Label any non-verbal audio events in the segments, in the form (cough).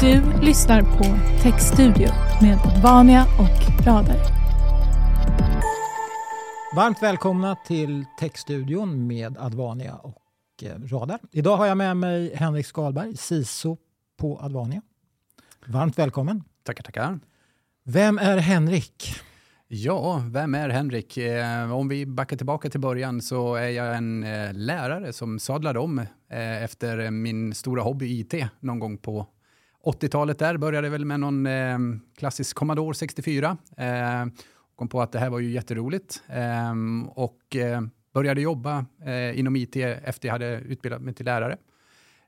Du lyssnar på Techstudio med Vania och Rader. Varmt välkomna till Techstudion med Advania och eh, Radar. Idag har jag med mig Henrik Skalberg, CISO på Advania. Varmt välkommen. Tackar, tackar. Vem är Henrik? Ja, vem är Henrik? Eh, om vi backar tillbaka till början så är jag en eh, lärare som sadlade om efter min stora hobby IT någon gång på 80-talet där. Började väl med någon eh, klassisk Commodore 64. Eh, kom på att det här var ju jätteroligt ehm, eh, och började jobba eh, inom IT efter jag hade utbildat mig till lärare.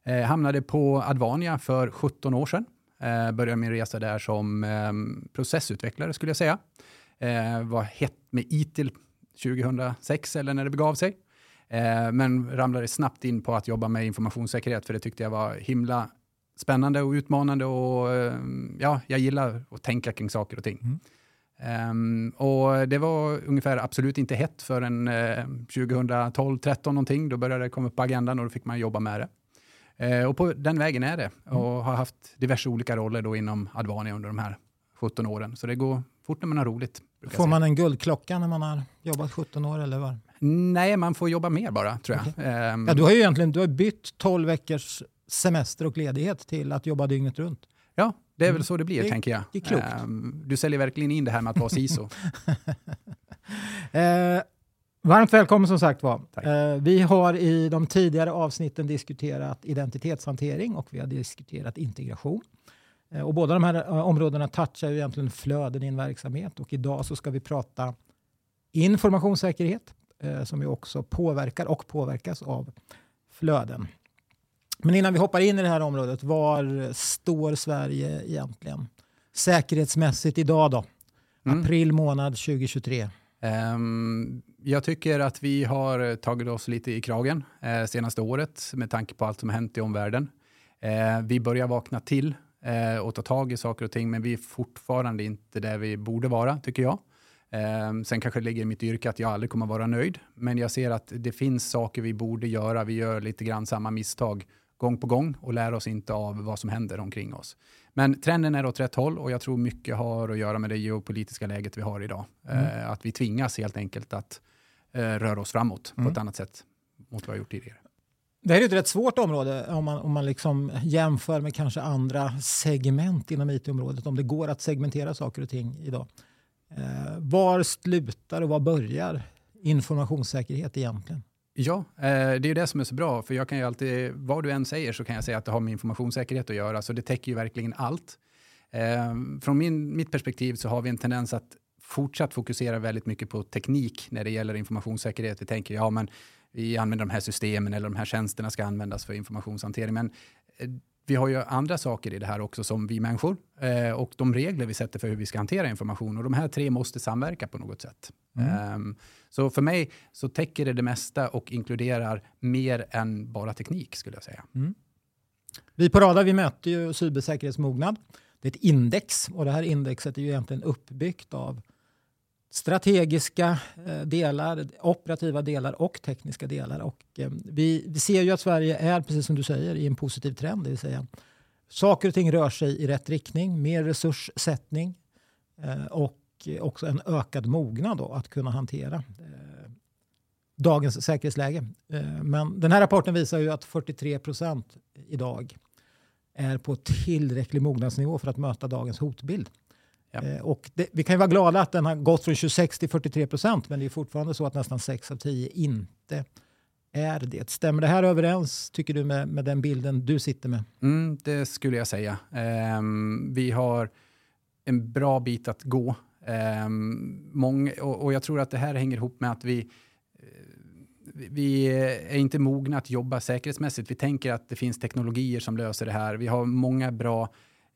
Eh, hamnade på Advania för 17 år sedan. Eh, började min resa där som ehm, processutvecklare skulle jag säga. Eh, var hett med ITIL 2006 eller när det begav sig. Eh, men ramlade snabbt in på att jobba med informationssäkerhet för det tyckte jag var himla spännande och utmanande och eh, ja, jag gillar att tänka kring saker och ting. Mm. Um, och det var ungefär absolut inte hett förrän uh, 2012, 13 någonting. Då började det komma upp på agendan och då fick man jobba med det. Uh, och på den vägen är det mm. och har haft diverse olika roller då inom Advania under de här 17 åren. Så det går fort när man har roligt. Får man en guldklocka när man har jobbat 17 år? Eller vad? Nej, man får jobba mer bara tror jag. Okay. Um, ja, du har ju egentligen du har bytt 12 veckors semester och ledighet till att jobba dygnet runt. Ja, det är mm. väl så det blir, det, tänker jag. Det är klokt. Um, du säljer verkligen in det här med att vara CISO. uh, (laughs) varmt välkommen som sagt var. Uh, vi har i de tidigare avsnitten diskuterat identitetshantering och vi har diskuterat integration. Eh, och båda de här eh, områdena touchar ju egentligen flöden i en verksamhet och idag så ska vi prata informationssäkerhet eh, som ju också påverkar och påverkas av flöden. Men innan vi hoppar in i det här området, var står Sverige egentligen säkerhetsmässigt idag då? Mm. April månad 2023. Um, ehm, jag tycker att vi har tagit oss lite i kragen eh, senaste året med tanke på allt som har hänt i omvärlden. Eh, vi börjar vakna till eh, och ta tag i saker och ting, men vi är fortfarande inte där vi borde vara, tycker jag. Eh, sen kanske det ligger i mitt yrke att jag aldrig kommer vara nöjd, men jag ser att det finns saker vi borde göra. Vi gör lite grann samma misstag gång på gång och lär oss inte av vad som händer omkring oss. Men trenden är åt rätt håll och jag tror mycket har att göra med det geopolitiska läget vi har idag. Mm. Eh, att vi tvingas helt enkelt att eh, röra oss framåt mm. på ett annat sätt mot vad vi har gjort tidigare. Det här är ett rätt svårt område om man, om man liksom jämför med kanske andra segment inom it-området. Om det går att segmentera saker och ting idag. Eh, var slutar och var börjar informationssäkerhet egentligen? Ja, eh, det är ju det som är så bra. För jag kan ju alltid, vad du än säger så kan jag säga att det har med informationssäkerhet att göra. Så det täcker ju verkligen allt. Eh, från min, mitt perspektiv så har vi en tendens att fortsatt fokusera väldigt mycket på teknik när det gäller informationssäkerhet. Vi tänker, ja men vi använder de här systemen eller de här tjänsterna ska användas för informationshantering. Men eh, vi har ju andra saker i det här också som vi människor eh, och de regler vi sätter för hur vi ska hantera information och de här tre måste samverka på något sätt. Mm. Um, så för mig så täcker det det mesta och inkluderar mer än bara teknik skulle jag säga. Mm. Vi på Radar vi mäter ju cybersäkerhetsmognad. Det är ett index och det här indexet är ju egentligen uppbyggt av strategiska eh, delar, operativa delar och tekniska delar. Och eh, vi, vi ser ju att Sverige är, precis som du säger, i en positiv trend. Det vill säga, saker och ting rör sig i rätt riktning, mer resurssättning eh, och också en ökad mognad då, att kunna hantera dagens säkerhetsläge. Men den här rapporten visar ju att 43 procent idag är på tillräcklig mognadsnivå för att möta dagens hotbild. Ja. Eh, och det, vi kan ju vara glada att den har gått från 26 till 43 procent men det är fortfarande så att nästan 6 av 10 inte är det. Stämmer det här överens, tycker du, med, med den bilden du sitter med? Mm, det skulle jag säga. Um, vi har en bra bit att gå. Um, många, och, och, jag tror att det här hänger ihop med att vi, vi är inte mogna att jobba säkerhetsmässigt. Vi tänker att det finns teknologier som löser det här. Vi har många bra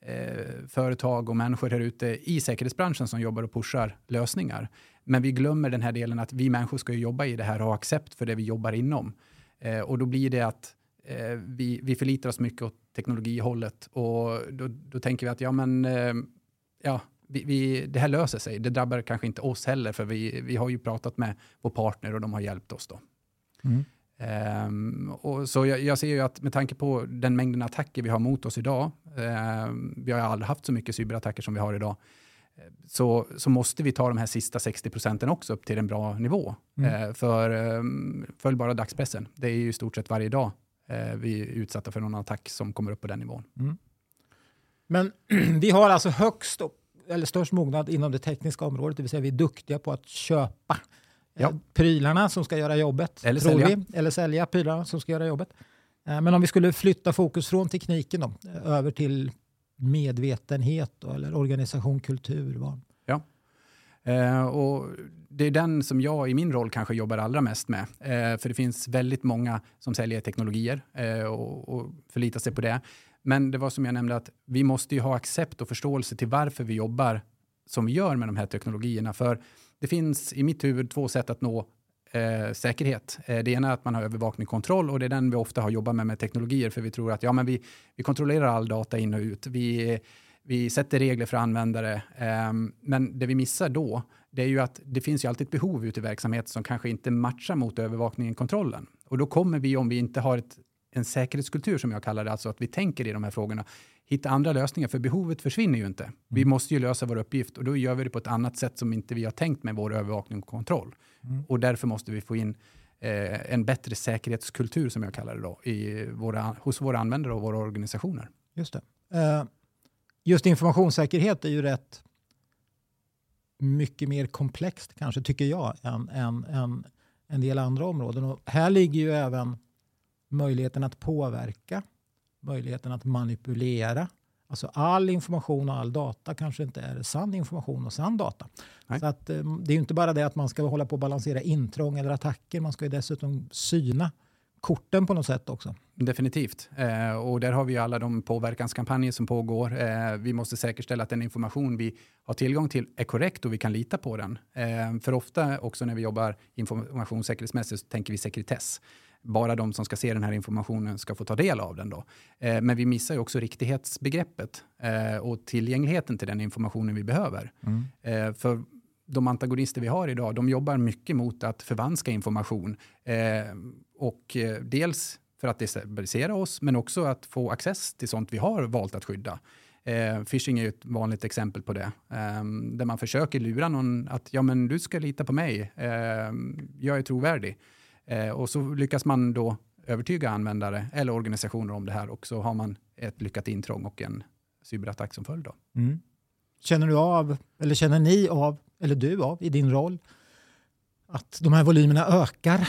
eh, företag och människor här ute i säkerhetsbranschen som jobbar och pushar lösningar. Men vi glömmer den här delen att vi människor ska jobba i det här och ha accept för det vi jobbar inom. Eh, och då blir det att eh, vi, vi förlitar oss mycket åt teknologihållet och då, då tänker vi att ja, men eh, ja, vi, vi, det här löser sig. Det drabbar kanske inte oss heller, för vi, vi har ju pratat med vår partner och de har hjälpt oss. Då. Mm. Um, och så jag, jag, ser ju att med tanke på den mängden attacker vi har mot oss idag, um, vi har aldrig haft så mycket cyberattacker som vi har idag, så, så måste vi ta de här sista 60 procenten också upp till en bra nivå. Mm. Uh, för um, följ bara dagspressen, det är ju i stort sett varje dag uh, vi är utsatta för någon attack som kommer upp på den nivån. Mm. Men (clears throat) vi har alltså högst eller störst mognad inom det tekniska området, det vill säga vi är duktiga på att köpa ja. prylarna som ska göra jobbet. Eller sälja. Vi, eller sälja prylarna som ska göra jobbet. Eh, men om vi skulle flytta fokus från tekniken då, över till medvetenhet då, eller organisation, kultur. Vad? Ja. Eh, och det är den som jag i min roll kanske jobbar allra mest med. Eh, för det finns väldigt många som säljer teknologier eh, och, och förlitar sig på det. Men det var som jag nämnde att vi måste ju ha accept och förståelse till varför vi jobbar som vi gör med de här teknologierna. För det finns i mitt huvud två sätt att nå eh, säkerhet. Eh, det ena är att man har övervakning och kontroll och det är den vi ofta har jobbat med med teknologier för vi tror att ja, men vi, vi kontrollerar all data in och ut. Vi, vi sätter regler för användare. Eh, men det vi missar då, det är ju att det finns ju alltid ett behov ute i verksamheten som kanske inte matchar mot övervakningen och kontrollen. Och då kommer vi, om vi inte har ett, en säkerhetskultur som jag kallar det, alltså att vi tänker i de här frågorna, hitta andra lösningar, för behovet försvinner ju inte. Mm. Vi måste ju lösa vår uppgift och då gör vi det på ett annat sätt som inte vi har tänkt med vår övervakning och kontroll. Mm. Och därför måste vi få in eh, en bättre säkerhetskultur, som jag kallar det då, i våra, hos våra användare och våra organisationer. Just det. Uh, just informationssäkerhet är ju rätt mycket mer komplext kanske, tycker jag, än, än, än en del andra områden. Och här ligger ju även möjligheten att påverka möjligheten att manipulera. Alltså all information och all data kanske inte är sann information och sann data. Nej. Så att, eh, det är inte bara det att man ska hålla på och balansera intrång eller attacker. Man ska ju dessutom syna korten på något sätt också. Definitivt. Eh, och där har vi alla de påverkanskampanjer som pågår. Eh, vi måste säkerställa att den information vi har tillgång till är korrekt och vi kan lita på den. Eh, för ofta också när vi jobbar informationssäkerhetsmässigt så tänker vi sekretess bara de som ska se den här informationen ska få ta del av den. Då. Eh, men vi missar ju också riktighetsbegreppet eh, och tillgängligheten till den informationen vi behöver. Mm. Eh, för de antagonister vi har idag, de jobbar mycket mot att förvanska information. Eh, och eh, dels för att destabilisera oss, men också att få access till sånt vi har valt att skydda. Eh, phishing är ett vanligt exempel på det, eh, där man försöker lura någon att ja, men du ska lita på mig, eh, jag är trovärdig. Eh, och så lyckas man då övertyga användare eller organisationer om det här och så har man ett lyckat intrång och en cyberattack som följd. Mm. Känner du av, eller känner ni av, eller du av i din roll, att de här volymerna ökar?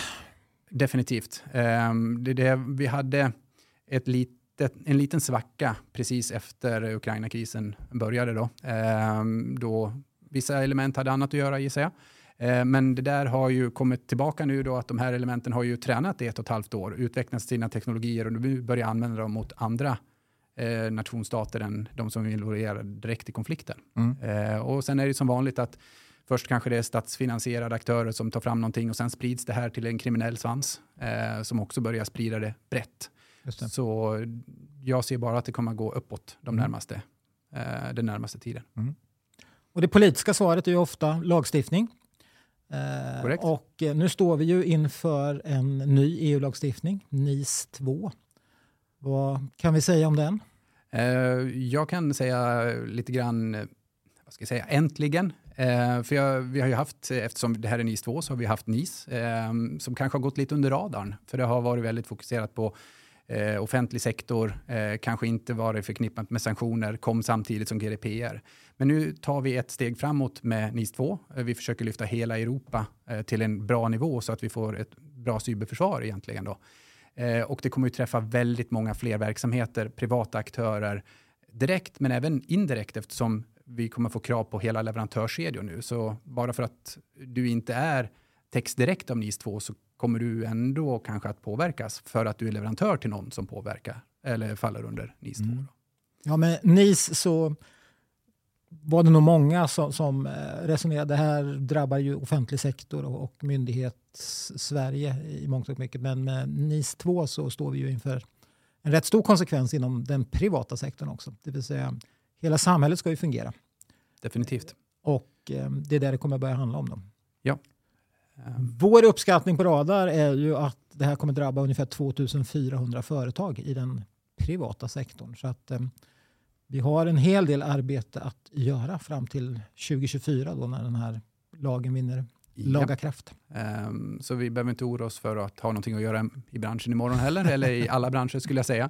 Definitivt. Um, det, det, vi hade ett litet, en liten svacka precis efter Ukraina-krisen började. Då, um, då vissa element hade annat att göra gissar jag. Eh, men det där har ju kommit tillbaka nu då att de här elementen har ju tränat i ett och ett halvt år, utvecklat sina teknologier och nu börjar använda dem mot andra eh, nationsstater än de som är involverade direkt i konflikten. Mm. Eh, och sen är det som vanligt att först kanske det är statsfinansierade aktörer som tar fram någonting och sen sprids det här till en kriminell svans eh, som också börjar sprida det brett. Det. Så jag ser bara att det kommer att gå uppåt de mm. närmaste, eh, den närmaste tiden. Mm. Och det politiska svaret är ju ofta lagstiftning. Eh, och eh, nu står vi ju inför en ny EU-lagstiftning, NIS 2. Vad kan vi säga om den? Eh, jag kan säga lite grann, vad ska jag säga, äntligen. för jag, vi har ju haft, eftersom det här är NIS 2, så har vi haft NIS som kanske har gått lite under radarn. För det har varit väldigt fokuserat på eh, offentlig sektor, eh, kanske inte varit förknippat med sanktioner, kom samtidigt som GDPR. Men nu tar vi ett steg framåt med NIS 2. Eh, vi försöker lyfta hela Europa eh, till en bra nivå så att vi får ett bra cyberförsvar egentligen. Då. Eh, och det kommer att träffa väldigt många fler verksamheter, privata aktörer, direkt men även indirekt eftersom vi kommer få krav på hela leverantörskedjor nu. Så bara för att du inte är text direkt av NIS 2 så kommer du ändå kanske att påverkas för att du är leverantör till någon som påverkar eller faller under NIS 2. Mm. Ja, med NIS så var det nog många som, som eh, resonerade. Det här drabbar ju offentlig sektor och, och myndighets-Sverige i mångt och mycket. Men med NIS 2 så står vi ju inför en rätt stor konsekvens inom den privata sektorn också. Det vill säga hela samhället ska ju fungera. Definitivt. Och eh, det är där det kommer börja handla om. Då. Ja. Vår uppskattning på Radar är ju att det här kommer drabba ungefär 2400 företag i den privata sektorn. Så att, eh, vi har en hel del arbete att göra fram till 2024 då när den här lagen vinner laga kraft. Um, så vi behöver inte oroa oss för att ha någonting att göra i branschen imorgon heller, eller i alla branscher skulle jag säga.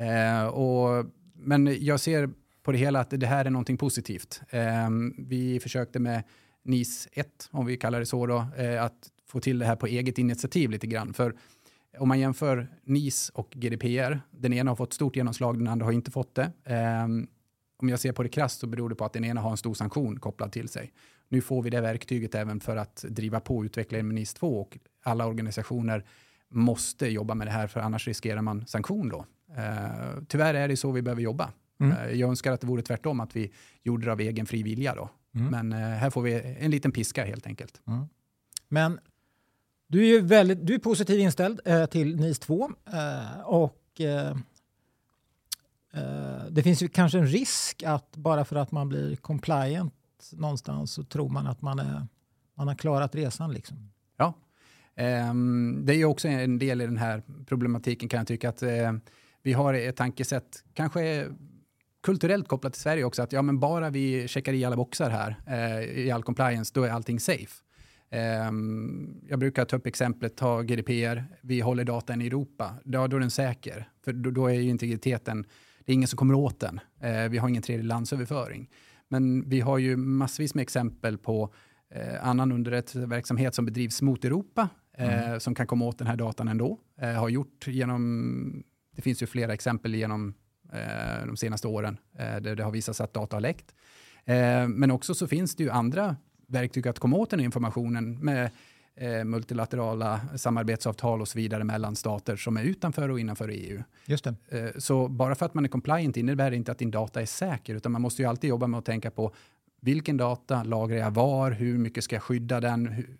Uh, och, men jag ser på det hela att det här är någonting positivt. Um, vi försökte med NIS 1, om vi kallar det så, då, uh, att få till det här på eget initiativ lite grann. För om man jämför NIS och GDPR, den ena har fått stort genomslag, den andra har inte fått det. Um, om jag ser på det krasst så beror det på att den ena har en stor sanktion kopplad till sig. Nu får vi det verktyget även för att driva på utvecklingen med NIS 2 och alla organisationer måste jobba med det här för annars riskerar man sanktion då. Uh, tyvärr är det så vi behöver jobba. Mm. Uh, jag önskar att det vore tvärtom, att vi gjorde det av egen fri vilja då. Mm. Men uh, här får vi en liten piska helt enkelt. Mm. Men du är ju väldigt, du är positiv inställd till NIS 2 och det finns ju kanske en risk att bara för att man blir compliant någonstans så tror man att man, är, man har klarat resan. Liksom. Ja, um, det är ju också en del i den här problematiken kan jag tycka att uh, vi har ett tankesätt, kanske kulturellt kopplat till Sverige också, att ja, men bara vi checkar i alla boxar här uh, i all compliance, då är allting safe. Um, jag brukar ta upp exemplet, ta GDPR, vi håller datan i Europa, då, då är den säker, för då, då är ju integriteten, det är ingen som kommer åt den. Uh, vi har ingen tredje landsöverföring. Men vi har ju massvis med exempel på eh, annan underrättelseverksamhet som bedrivs mot Europa eh, mm. som kan komma åt den här datan ändå. Eh, har gjort genom, det finns ju flera exempel genom eh, de senaste åren eh, där det har visat sig att data har läckt. Eh, men också så finns det ju andra verktyg att komma åt den informationen med eh, multilaterala samarbetsavtal och så vidare mellan stater som är utanför och innanför EU. Just det. Eh, så bara för att man är compliant innebär det inte att din data är säker, utan man måste ju alltid jobba med att tänka på vilken data lagrar jag var, hur mycket ska jag skydda den, hur,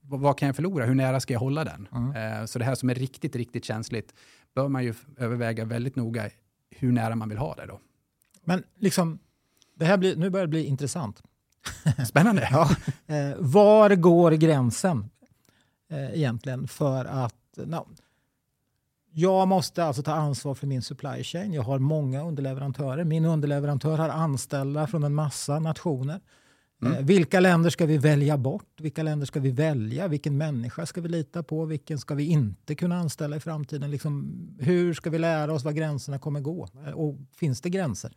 vad kan jag förlora, hur nära ska jag hålla den? Mm. Eh, så det här som är riktigt, riktigt känsligt bör man ju överväga väldigt noga hur nära man vill ha det då. Men liksom, det här blir, nu börjar det bli intressant. (laughs) Spännande. ja. Eh, var går gränsen eh, egentligen för att... No, jag måste alltså ta ansvar för min supply chain. Jag har många underleverantörer. Min underleverantör har anställda från en massa nationer. Mm. Eh, vilka länder ska vi välja bort? Vilka länder ska vi välja? Vilken människa ska vi lita på? Vilken ska vi inte kunna anställa i framtiden? Liksom, hur ska vi lära oss var gränserna kommer gå? Eh, och finns det gränser?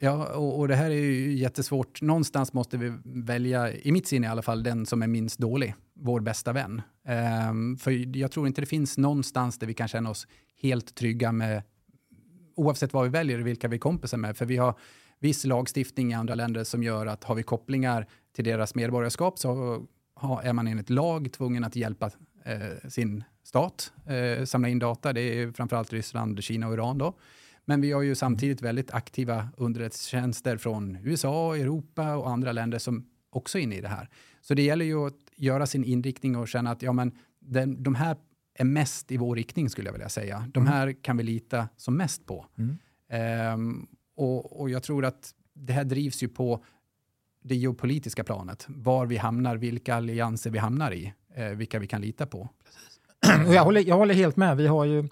Ja, och, och, det här är ju jättesvårt. Någonstans måste vi välja, i mitt sinne i alla fall, den som är minst dålig, vår bästa vän. Um, för jag tror inte det finns någonstans där vi kan känna oss helt trygga med, oavsett vad vi väljer och vilka vi är kompisar med. För vi har viss lagstiftning i andra länder som gör att har vi kopplingar till deras medborgarskap så har, är man enligt lag tvungen att hjälpa eh, sin stat eh, samla in data. Det är framförallt Ryssland, Kina och Iran då. Men vi har ju samtidigt väldigt aktiva underrättelsetjänster från USA, Europa och andra länder som också är inne i det här. Så det gäller ju att göra sin inriktning och känna att ja, men den, de här är mest i vår riktning skulle jag vilja säga. De mm. här kan vi lita som mest på. Mm. Um, och, och jag tror att det här drivs ju på det geopolitiska planet. Var vi hamnar, vilka allianser vi hamnar i, eh, vilka vi kan lita på. Och (clears throat) jag, håller, jag håller helt med. Vi har ju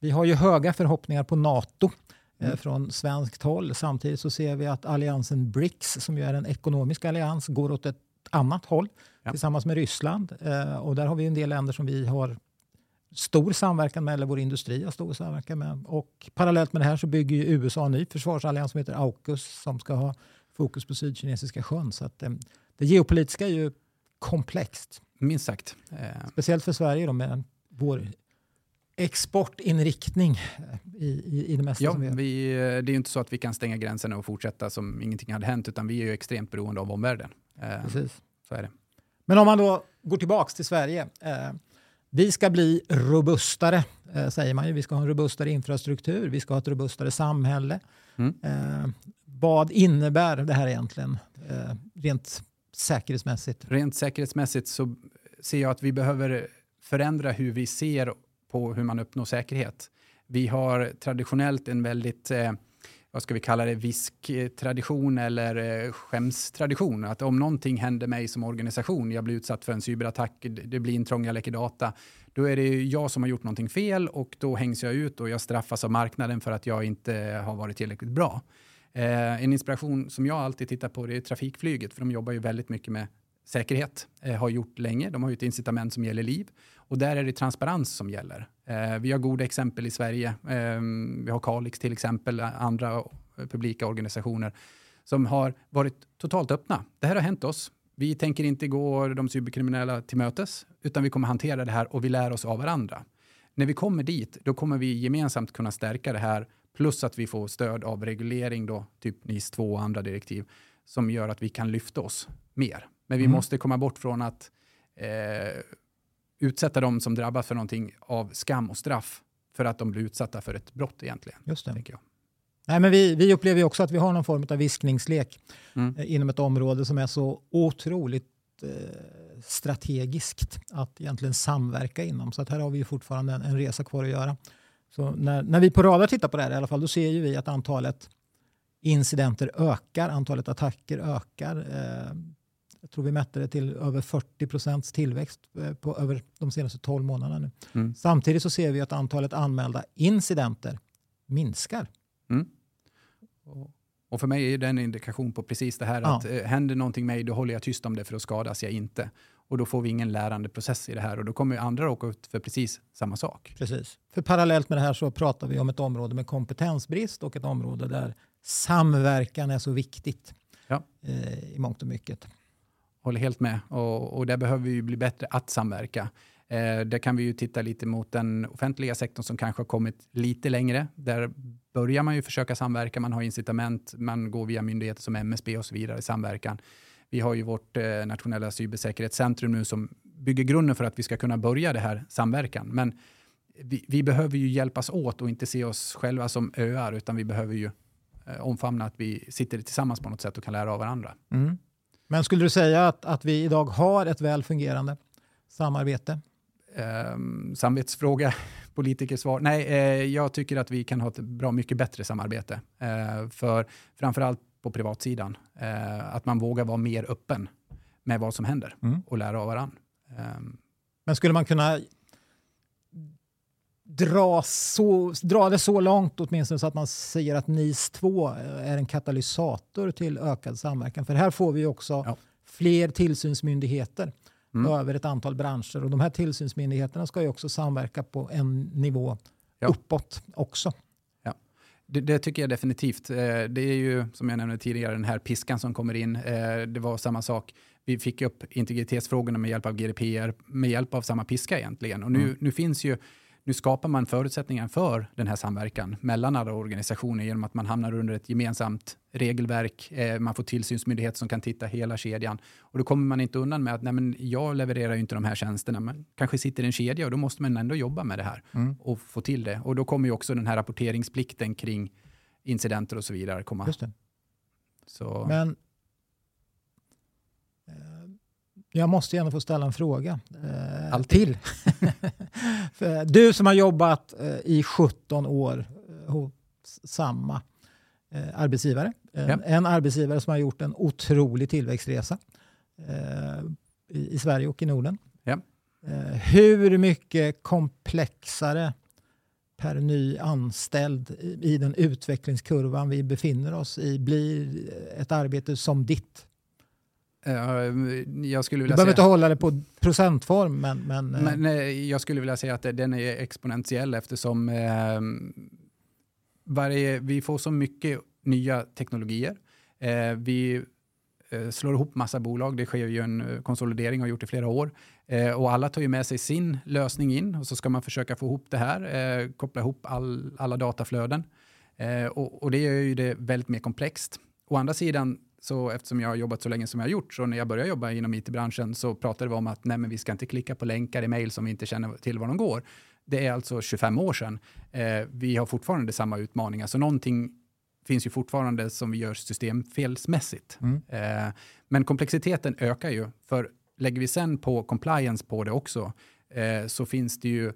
vi har ju höga förhoppningar på NATO eh, mm. från svenskt håll. Samtidigt så ser vi att alliansen BRICS, som ju är en ekonomisk allians, går åt ett annat håll ja. tillsammans med Ryssland. Eh, och där har vi en del länder som vi har stor samverkan med, eller vår industri har stor samverkan med. Och parallellt med det här så bygger ju USA en ny försvarsallians som heter AUKUS som ska ha fokus på Sydkinesiska sjön. Så att, eh, det geopolitiska är ju komplext. Minst sagt. Speciellt för Sverige då med vår exportinriktning eh, i, i, i det mesta ja, som vi gör. Vi, det är ju inte så att vi kan stänga gränserna och fortsätta som ingenting hade hänt, utan vi är ju extremt beroende av omvärlden. Eh, Precis. Så är det. Men om man då går tillbaka till Sverige. Vi ska bli robustare, eh, säger man ju. Vi ska ha en robustare infrastruktur, vi ska ha ett robustare samhälle. Mm. Eh, vad innebär det här egentligen, eh, rent säkerhetsmässigt? Rent säkerhetsmässigt så ser jag att vi behöver förändra hur vi ser på hur man uppnår säkerhet. Vi har traditionellt en väldigt eh, vad ska vi kalla det, visktradition eller eh, skämstradition. Att om någonting händer mig som organisation, jag blir utsatt för en cyberattack, det blir intrång, jag läcker data, då är det jag som har gjort någonting fel och då hängs jag ut och jag straffas av marknaden för att jag inte har varit tillräckligt bra. Eh, en inspiration som jag alltid tittar på det är trafikflyget, för de jobbar ju väldigt mycket med säkerhet, eh, har gjort länge. De har ju ett incitament som gäller liv och där är det transparens som gäller. Eh, vi har goda exempel i Sverige. Eh, vi har Kalix till exempel, andra publika organisationer som har varit totalt öppna. Det här har hänt oss. Vi tänker inte gå de cyberkriminella till mötes, utan vi kommer hantera det här och vi lär oss av varandra. När vi kommer dit, då kommer vi gemensamt kunna stärka det här, plus att vi får stöd av reglering, då, typ NIS 2 och andra direktiv, som gör att vi kan lyfta oss mer. Men vi mm. måste komma bort från att eh, utsätta dem som drabbas för någonting av skam och straff för att de blir utsatta för ett brott egentligen. Just det. Jag. Nej, men vi, vi upplever ju också att vi har någon form av viskningslek mm. Eh, inom ett område som är så otroligt eh, strategiskt att egentligen samverka inom. Så att här har vi ju fortfarande en, en resa kvar att göra. Så när, när vi på Radar tittar på det här i alla fall, då ser ju vi att antalet incidenter ökar, antalet attacker ökar. Eh, jag tror vi mätte det till över 40 procents tillväxt eh, på över de senaste 12 månaderna nu. Mm. Samtidigt så ser vi att antalet anmälda incidenter minskar. Mm. Och för mig är det en indikation på precis det här ja. att eh, händer någonting mig, då håller jag tyst om det för då skadas jag inte. Och då får vi ingen lärande process i det här och då kommer andra råka ut för precis samma sak. Precis. För parallellt med det här så pratar vi om ett område med kompetensbrist och ett område där samverkan är så viktigt ja. eh, i mångt och mycket. Håller helt med och, och där behöver vi bli bättre att samverka. Eh, där kan vi ju titta lite mot den offentliga sektorn som kanske har kommit lite längre. Där börjar man ju försöka samverka, man har incitament, man går via myndigheter som MSB och så vidare i samverkan. Vi har ju vårt eh, nationella cybersäkerhetscentrum nu som bygger grunden för att vi ska kunna börja det här samverkan. Men vi, vi behöver ju hjälpas åt och inte se oss själva som öar, utan vi behöver ju eh, omfamna att vi sitter tillsammans på något sätt och kan lära av varandra. Mm. Men skulle du säga att, att vi idag har ett väl fungerande samarbete? Um, samvetsfråga, (laughs) politikersvar. Nej, eh, jag tycker att vi kan ha ett bra mycket bättre samarbete. Eh, för framförallt på privatsidan. Eh, att man vågar vara mer öppen med vad som händer mm. och lära av varandra. Um, Men skulle man kunna dra, så, dra det så långt åtminstone så att man säger att NIS 2 är en katalysator till ökad samverkan? För här får vi också ja. fler tillsynsmyndigheter mm. över ett antal branscher och de här tillsynsmyndigheterna ska ju också samverka på en nivå ja. uppåt också. Ja. Det, det, tycker jag definitivt. Eh, det är ju som jag nämnde tidigare den här piskan som kommer in. Eh, det var samma sak. Vi fick upp integritetsfrågorna med hjälp av GDPR, med hjälp av samma piska egentligen. Och nu, mm. nu finns ju nu skapar man förutsättningar för den här samverkan mellan alla organisationer genom att man hamnar under ett gemensamt regelverk. Eh, man får tillsynsmyndighet som kan titta hela kedjan. Och då kommer man inte undan med att nej, men jag levererar ju inte de här tjänsterna. Men kanske sitter en kedja och då måste man ändå jobba med det här mm. och få till det. Och då kommer ju också den här rapporteringsplikten kring incidenter och så vidare komma. Men Jag måste gärna få ställa en fråga eh, till. (laughs) du som har jobbat eh, i 17 år eh, hos samma eh, arbetsgivare. Ja. En arbetsgivare som har gjort en otrolig tillväxtresa eh, i, i, Sverige och i Norden. Ja. Eh, hur mycket komplexare per ny anställd i, i den utvecklingskurvan vi befinner oss i blir ett arbete som ditt? Jag skulle vilja du behöver säga, inte hålla det på procentform, men... men, eh. men jag skulle vilja säga att den är exponentiell eftersom eh, varje, vi får så mycket nya teknologier. Eh, vi eh, slår ihop massa bolag. Det sker ju en konsolidering och har gjort i flera år. Eh, och alla tar ju med sig sin lösning in och så ska man försöka få ihop det här, eh, koppla ihop all, alla dataflöden. och, och det gör ju det väldigt mer komplext. Å andra sidan så eftersom jag har jobbat så länge som jag har gjort, så när jag började jobba inom it-branschen så pratade vi om att nej, men vi ska inte klicka på länkar i mail som vi inte känner till var de går. Det är alltså 25 år sedan. Eh, vi har fortfarande samma utmaningar, så någonting finns ju fortfarande som vi gör systemfelsmässigt. Mm. Eh, men komplexiteten ökar ju, för lägger vi sen på compliance på det också, eh, så finns det ju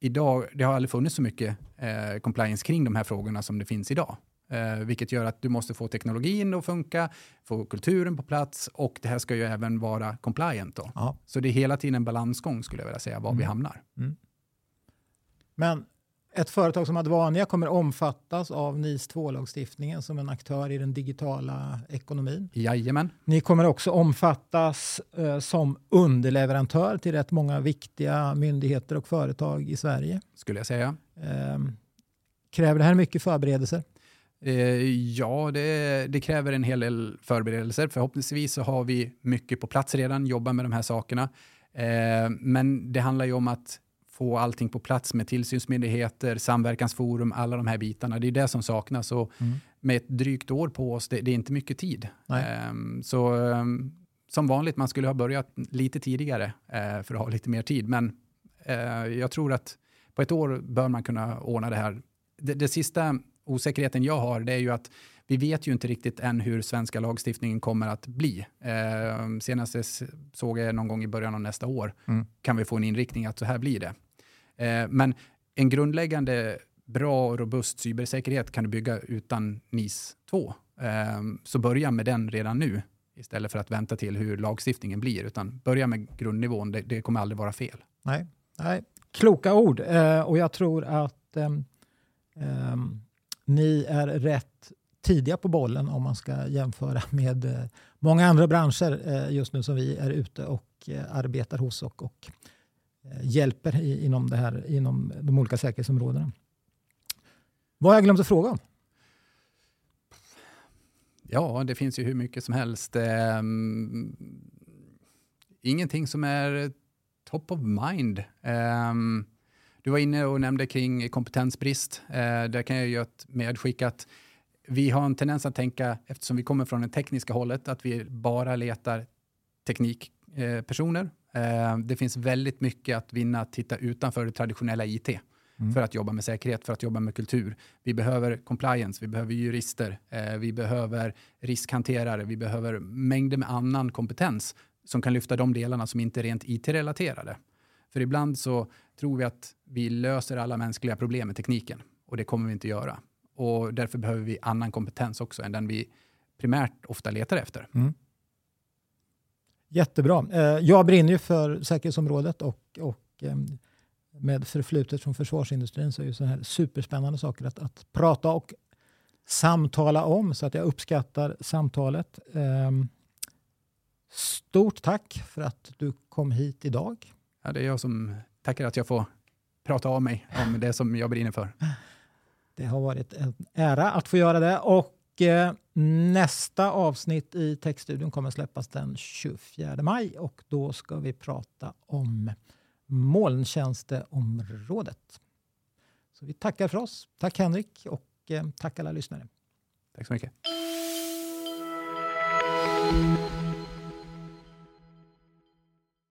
idag, det har aldrig funnits så mycket eh, compliance kring de här frågorna som det finns idag. Eh, vilket gör att du måste få teknologin att funka, få kulturen på plats och det här ska ju även vara compliant. Då. Ja. Så det är hela tiden en balansgång skulle jag vilja säga, var vi Mm. hamnar. Men ett företag som Advania kommer omfattas av NIS 2-lagstiftningen som en aktör i den digitala ekonomin. Jajamän, Ni kommer också omfattas eh, som underleverantör till rätt många viktiga myndigheter och företag i Sverige. skulle jag säga. Eh, kräver det här mycket förberedelser? Eh, ja, det, det kräver en hel del förberedelser. Förhoppningsvis så har vi mycket på plats redan, jobbar med de här sakerna. Eh, men det handlar ju om att få allting på plats med tillsynsmyndigheter, samverkansforum, alla de här bitarna. Det är det som saknas. Och Mm. med ett drygt år på oss, det, det är inte mycket tid. Nej. Ehm, så ehm, som vanligt, man skulle ha börjat lite tidigare eh, för att ha lite mer tid. Men jag tror att på ett år bör man kunna ordna det här. Det, det sista osäkerheten jag har, det är ju att vi vet ju inte riktigt än hur svenska lagstiftningen kommer att bli. Eh, senast såg jag någon gång i början av nästa år Mm. kan vi få en inriktning att så här blir det. Eh, men en grundläggande bra och robust cybersäkerhet kan du bygga utan NIS 2. Eh, så börja med den redan nu istället för att vänta till hur lagstiftningen blir. Utan börja med grundnivån, det, det kommer aldrig vara fel. Nej, nej. kloka ord. Eh, och jag tror att ehm, ni är rätt tidiga på bollen om man ska jämföra (laughs) med eh, många andra branscher eh, just nu som vi är ute och eh, arbetar hos och, och hjälper inom, det här, inom de olika säkerhetsområdena. Vad har jag glömt att fråga om? Ja, det finns ju hur mycket som helst. Um, ingenting som är top of mind. Um, du var inne och nämnde kring kompetensbrist. Uh, där kan jag göra ett medskick att vi har en tendens att tänka, eftersom vi kommer från det tekniska hållet, att vi bara letar teknikpersoner. Uh, det finns väldigt mycket att vinna att titta utanför det traditionella IT Mm. för att jobba med säkerhet, för att jobba med kultur. Vi behöver compliance, vi behöver jurister, eh, vi behöver riskhanterare, vi behöver mängder med annan kompetens som kan lyfta de delarna som inte är rent IT-relaterade. För ibland så tror vi att vi löser alla mänskliga problem med tekniken och det kommer vi inte göra. Och därför behöver vi annan kompetens också än den vi primärt ofta letar efter. Jättebra. Eh, Jag brinner ju för säkerhetsområdet och, och ehm, med förflutet från försvarsindustrin så är ju så här superspännande saker att, att prata och samtala om så att jag uppskattar samtalet. Ehm, Stort tack för att du kom hit idag. Ja, det är jag som tackar att jag får prata av mig om det som jag brinner för. Det har varit en ära att få göra det. Och eh, Nästa avsnitt i Textstudion kommer släppas den 24 maj och då ska vi prata om molntjänsteområdet. Så vi tackar för oss. Tack Henrik och eh, tack alla lyssnare. Tack så mycket.